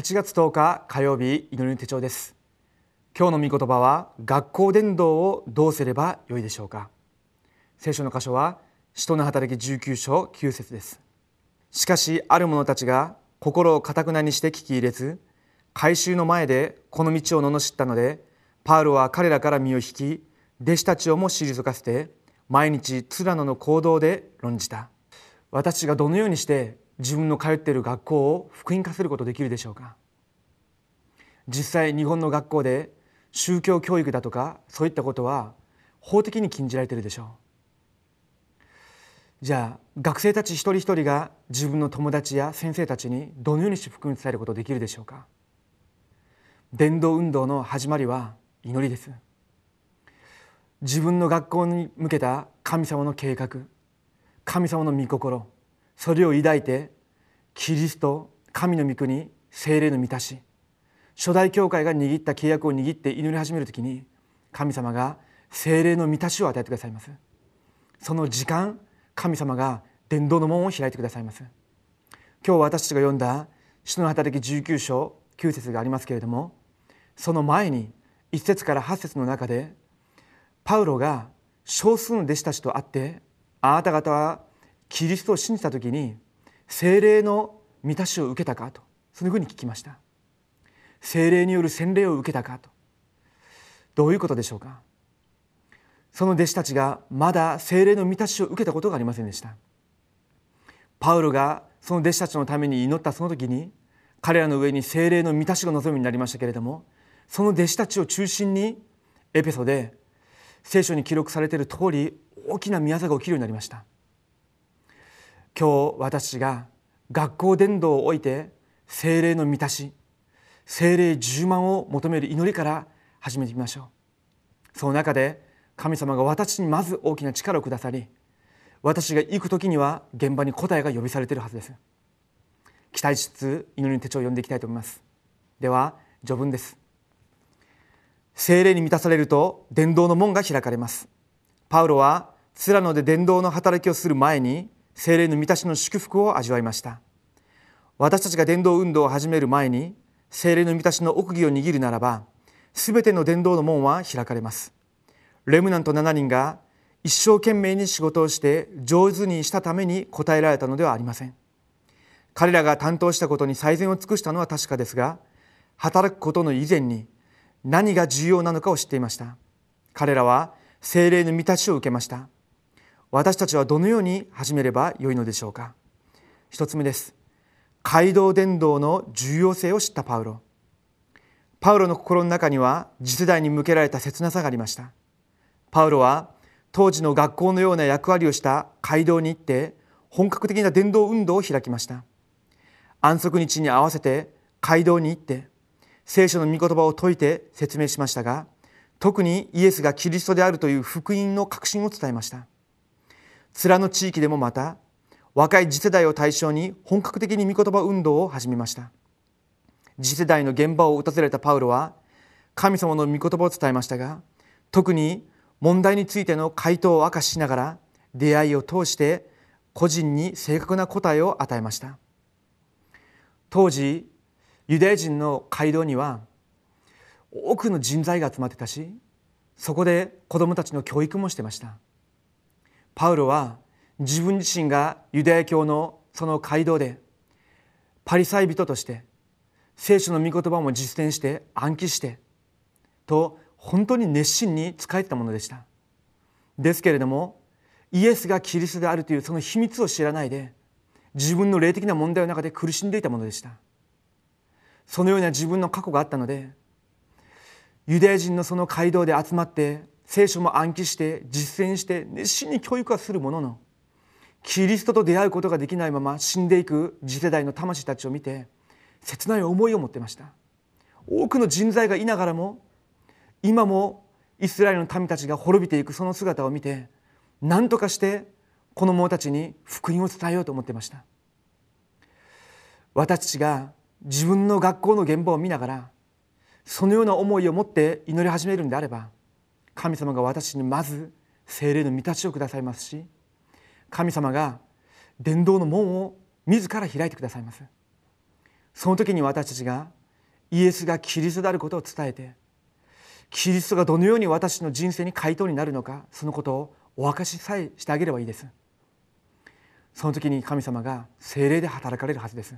8月10日火曜日祈りの手帳です。今日の御言葉は学校伝道をどうすればよいでしょうか。聖書の箇所は使徒の働き19章9節です。しかしある者たちが心を堅くなにして聞き入れず改宗の前でこの道を罵ったのでパウロは彼らから身を引き弟子たちをも退かせて毎日ツラノの行動で論じた。私がどのようにして自分の通っている学校を福音化することできるでしょうか。実際日本の学校で宗教教育だとかそういったことは法的に禁じられているでしょう。じゃあ学生たち一人一人が自分の友達や先生たちにどのようにして福音伝えることできるでしょうか。伝道運動の始まりは祈りです。自分の学校に向けた神様の計画神様の御心それを抱いてキリスト神の御国精霊の満たし初代教会が握った契約を握って祈り始める時に神様が精霊の満たしを与えてくださいます。その時間神様が伝道の門を開いてくださいます。今日私たちが読んだ使の働き19章9節がありますけれどもその前に1節から8節の中でパウロが少数の弟子たちと会ってあなた方はキリストを信じた時に精霊の満たしを受けたかとそのふうに聞きました。精霊による洗礼を受けたかと。どういうことでしょうか。その弟子たちがまだ精霊の満たしを受けたことがありませんでした。パウロがその弟子たちのために祈ったその時に彼らの上に精霊の満たしが望むようになりましたけれどもその弟子たちを中心にエペソで聖書に記録されている通り大きな宮座が起きるようになりました。今日私が学校伝道を置いて精霊の満たし精霊10万を求める祈りから始めてみましょう。その中で神様が私にまず大きな力をくださり私が行く時には現場に答えが呼びされているはずです。期待しつつ祈りの手帳を読んでいきたいと思います。では序文です。精霊に満たされると伝道の門が開かれます。パウロはスラノで伝道の働きをする前に精霊の満たしの祝福を味わいました。私たちが伝道運動を始める前に精霊の満たしの奥義を握るならばすべての伝道の門は開かれます。レムナント7人が一生懸命に仕事をして上手にしたために答えられたのではありません。彼らが担当したことに最善を尽くしたのは確かですが働くことの以前に何が重要なのかを知っていました。彼らは精霊の満たしを受けました。私たちはどのように始めればよいのでしょうか。一つ目です。街道伝道の重要性を知ったパウロ。パウロの心の中には次世代に向けられた切なさがありました。パウロは当時の学校のような役割をした街道に行って本格的な伝道運動を開きました。安息日に合わせて街道に行って聖書の御言葉を説いて説明しましたが特にイエスがキリストであるという福音の確信を伝えました。面の地域でもまた若い次世代を対象に本格的に御言葉運動を始めました。次世代の現場を訪れたパウロは神様の御言葉を伝えましたが特に問題についての回答を明かししながら出会いを通して個人に正確な答えを与えました。当時ユダヤ人の街道には多くの人材が集まってたしそこで子どもたちの教育もしてました。パウロは自分自身がユダヤ教のその街道でパリサイ人として聖書の御言葉も実践して暗記してと本当に熱心に仕えてたものでした。ですけれどもイエスがキリストであるというその秘密を知らないで自分の霊的な問題の中で苦しんでいたものでした。そのような自分の過去があったのでユダヤ人のその街道で集まって聖書も暗記して実践して熱心に教育はするもののキリストと出会うことができないまま死んでいく次世代の魂たちを見て切ない思いを持っていました。多くの人材がいながらも今もイスラエルの民たちが滅びていくその姿を見て何とかしてこの者たちに福音を伝えようと思っていました。私たちが自分の学校の現場を見ながらそのような思いを持って祈り始めるんであれば神様が私にまず精霊の満たしをくださいますし神様が伝道の門を自ら開いてくださいます。その時に私たちがイエスがキリストであることを伝えてキリストがどのように私の人生に回答になるのかそのことをお明かしさえしてあげればいいです。その時に神様が精霊で働かれるはずです。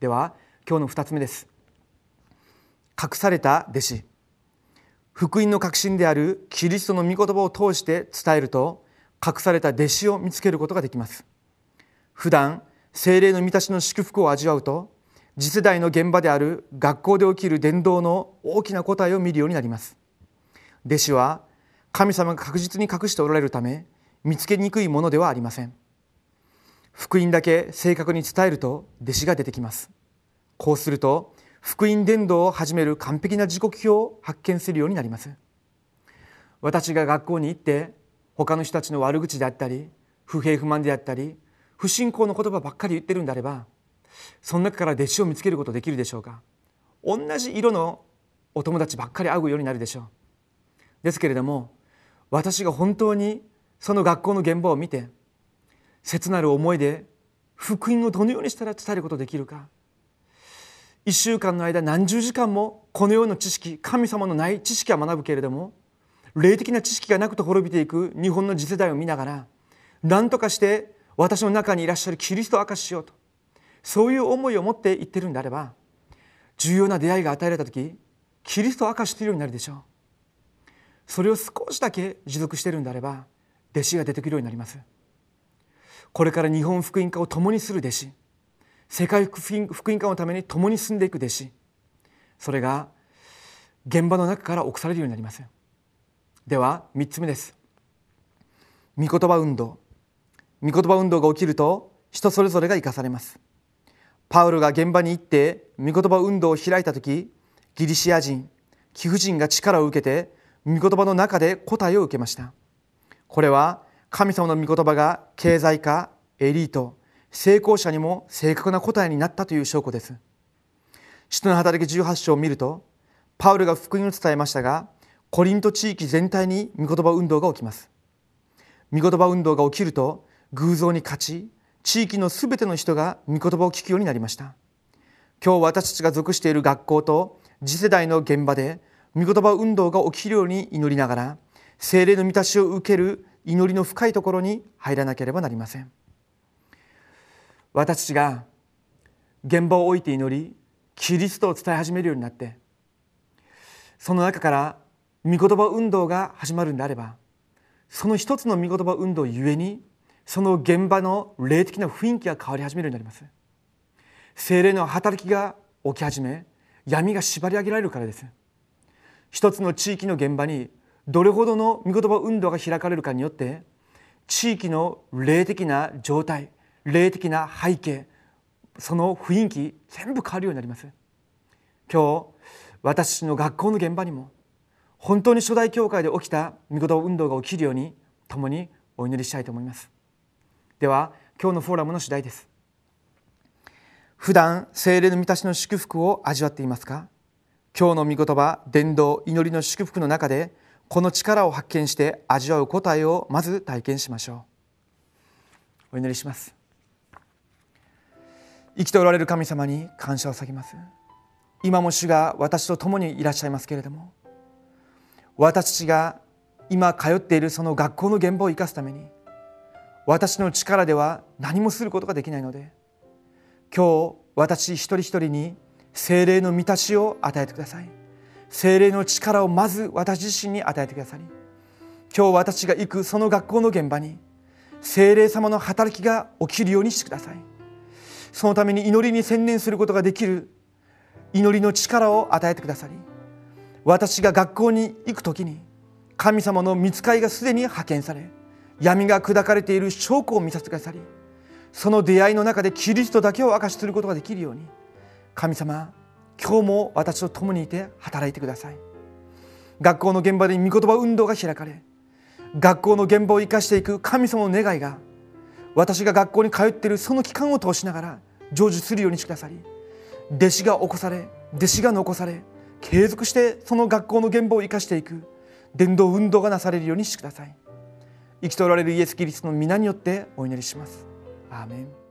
では今日の2つ目です。隠された弟子。福音の核心であるキリストの御言葉を通して伝えると隠された弟子を見つけることができます。普段精霊の満たしの祝福を味わうと次世代の現場である学校で起きる伝道の大きな答えを見るようになります。弟子は神様が確実に隠しておられるため見つけにくいものではありません。福音だけ正確に伝えると弟子が出てきます。こうすると福音伝道を始める完璧な時刻表を発見するようになります。私が学校に行って他の人たちの悪口であったり不平不満であったり不信仰の言葉ばっかり言ってるんであればその中から弟子を見つけることできるでしょうか。同じ色のお友達ばっかり会うようになるでしょう。ですけれども私が本当にその学校の現場を見て切なる思いで福音をどのようにしたら伝えることできるか。1週間の間何十時間もこのような知識神様のない知識は学ぶけれども霊的な知識がなくて滅びていく日本の次世代を見ながら何とかして私の中にいらっしゃるキリストを明かししようと。そういう思いを持って言ってるんであれば重要な出会いが与えられた時キリストを明かしているようになるでしょう。それを少しだけ持続しているんであれば弟子が出てくるようになります。これから日本福音化を共にする弟子世界福音化のために共に進んでいく弟子それが現場の中から起こされるようになります。では3つ目です。御言葉運動。御言葉運動が起きると人それぞれが生かされます。パウロが現場に行って御言葉運動を開いた時ギリシア人貴婦人が力を受けて御言葉の中で答えを受けました。これは神様の御言葉が経済家エリート成功者にも正確な答えになったという証拠です。使徒の働き18章を見るとパウルが福音を伝えましたがコリント地域全体に御言葉運動が起きます。御言葉運動が起きると偶像に勝ち地域のすべての人が御言葉を聞くようになりました。今日私たちが属している学校と次世代の現場で御言葉運動が起きるように祈りながら精霊の満たしを受ける祈りの深いところに入らなければなりません。私たちが現場を置いて祈りキリストを伝え始めるようになってその中から御言葉運動が始まるんであればその一つの御言葉運動ゆえにその現場の霊的な雰囲気が変わり始めるようになります。精霊の働きが起き始め闇が縛り上げられるからです。一つの地域の現場にどれほどの御言葉運動が開かれるかによって地域の霊的な状態霊的な背景その雰囲気全部変わるようになります。今日私の学校の現場にも本当に初代教会で起きた御言葉運動が起きるように共にお祈りしたいと思います。では今日のフォーラムの主題です。普段精霊の満たしの祝福を味わっていますか？今日の御言葉伝道祈りの祝福の中でこの力を発見して味わう答えをまず体験しましょう。お祈りします。生きておられる神様に感謝を捧げます。今も主が私と共にいらっしゃいますけれども私たちが今通っているその学校の現場を生かすために私の力では何もすることができないので今日私一人一人に精霊の満たしを与えてください。精霊の力をまず私自身に与えてくださり今日私が行くその学校の現場に精霊様の働きが起きるようにしてください。そのために祈りに専念することができる祈りの力を与えてくださり私が学校に行く時に神様の見つかりがすでに派遣され闇が砕かれている証拠を見させてくださりその出会いの中でキリストだけを明かしすることができるように神様今日も私と共にいて働いてください。学校の現場で御言葉運動が開かれ学校の現場を生かしていく神様の願いが私が学校に通っているその期間を通しながら成就するようにしてくださり弟子が起こされ弟子が残され継続してその学校の現場を生かしていく。伝道運動がなされるようにしてください。生きておられるイエス・キリストの皆によってお祈りします。アーメン。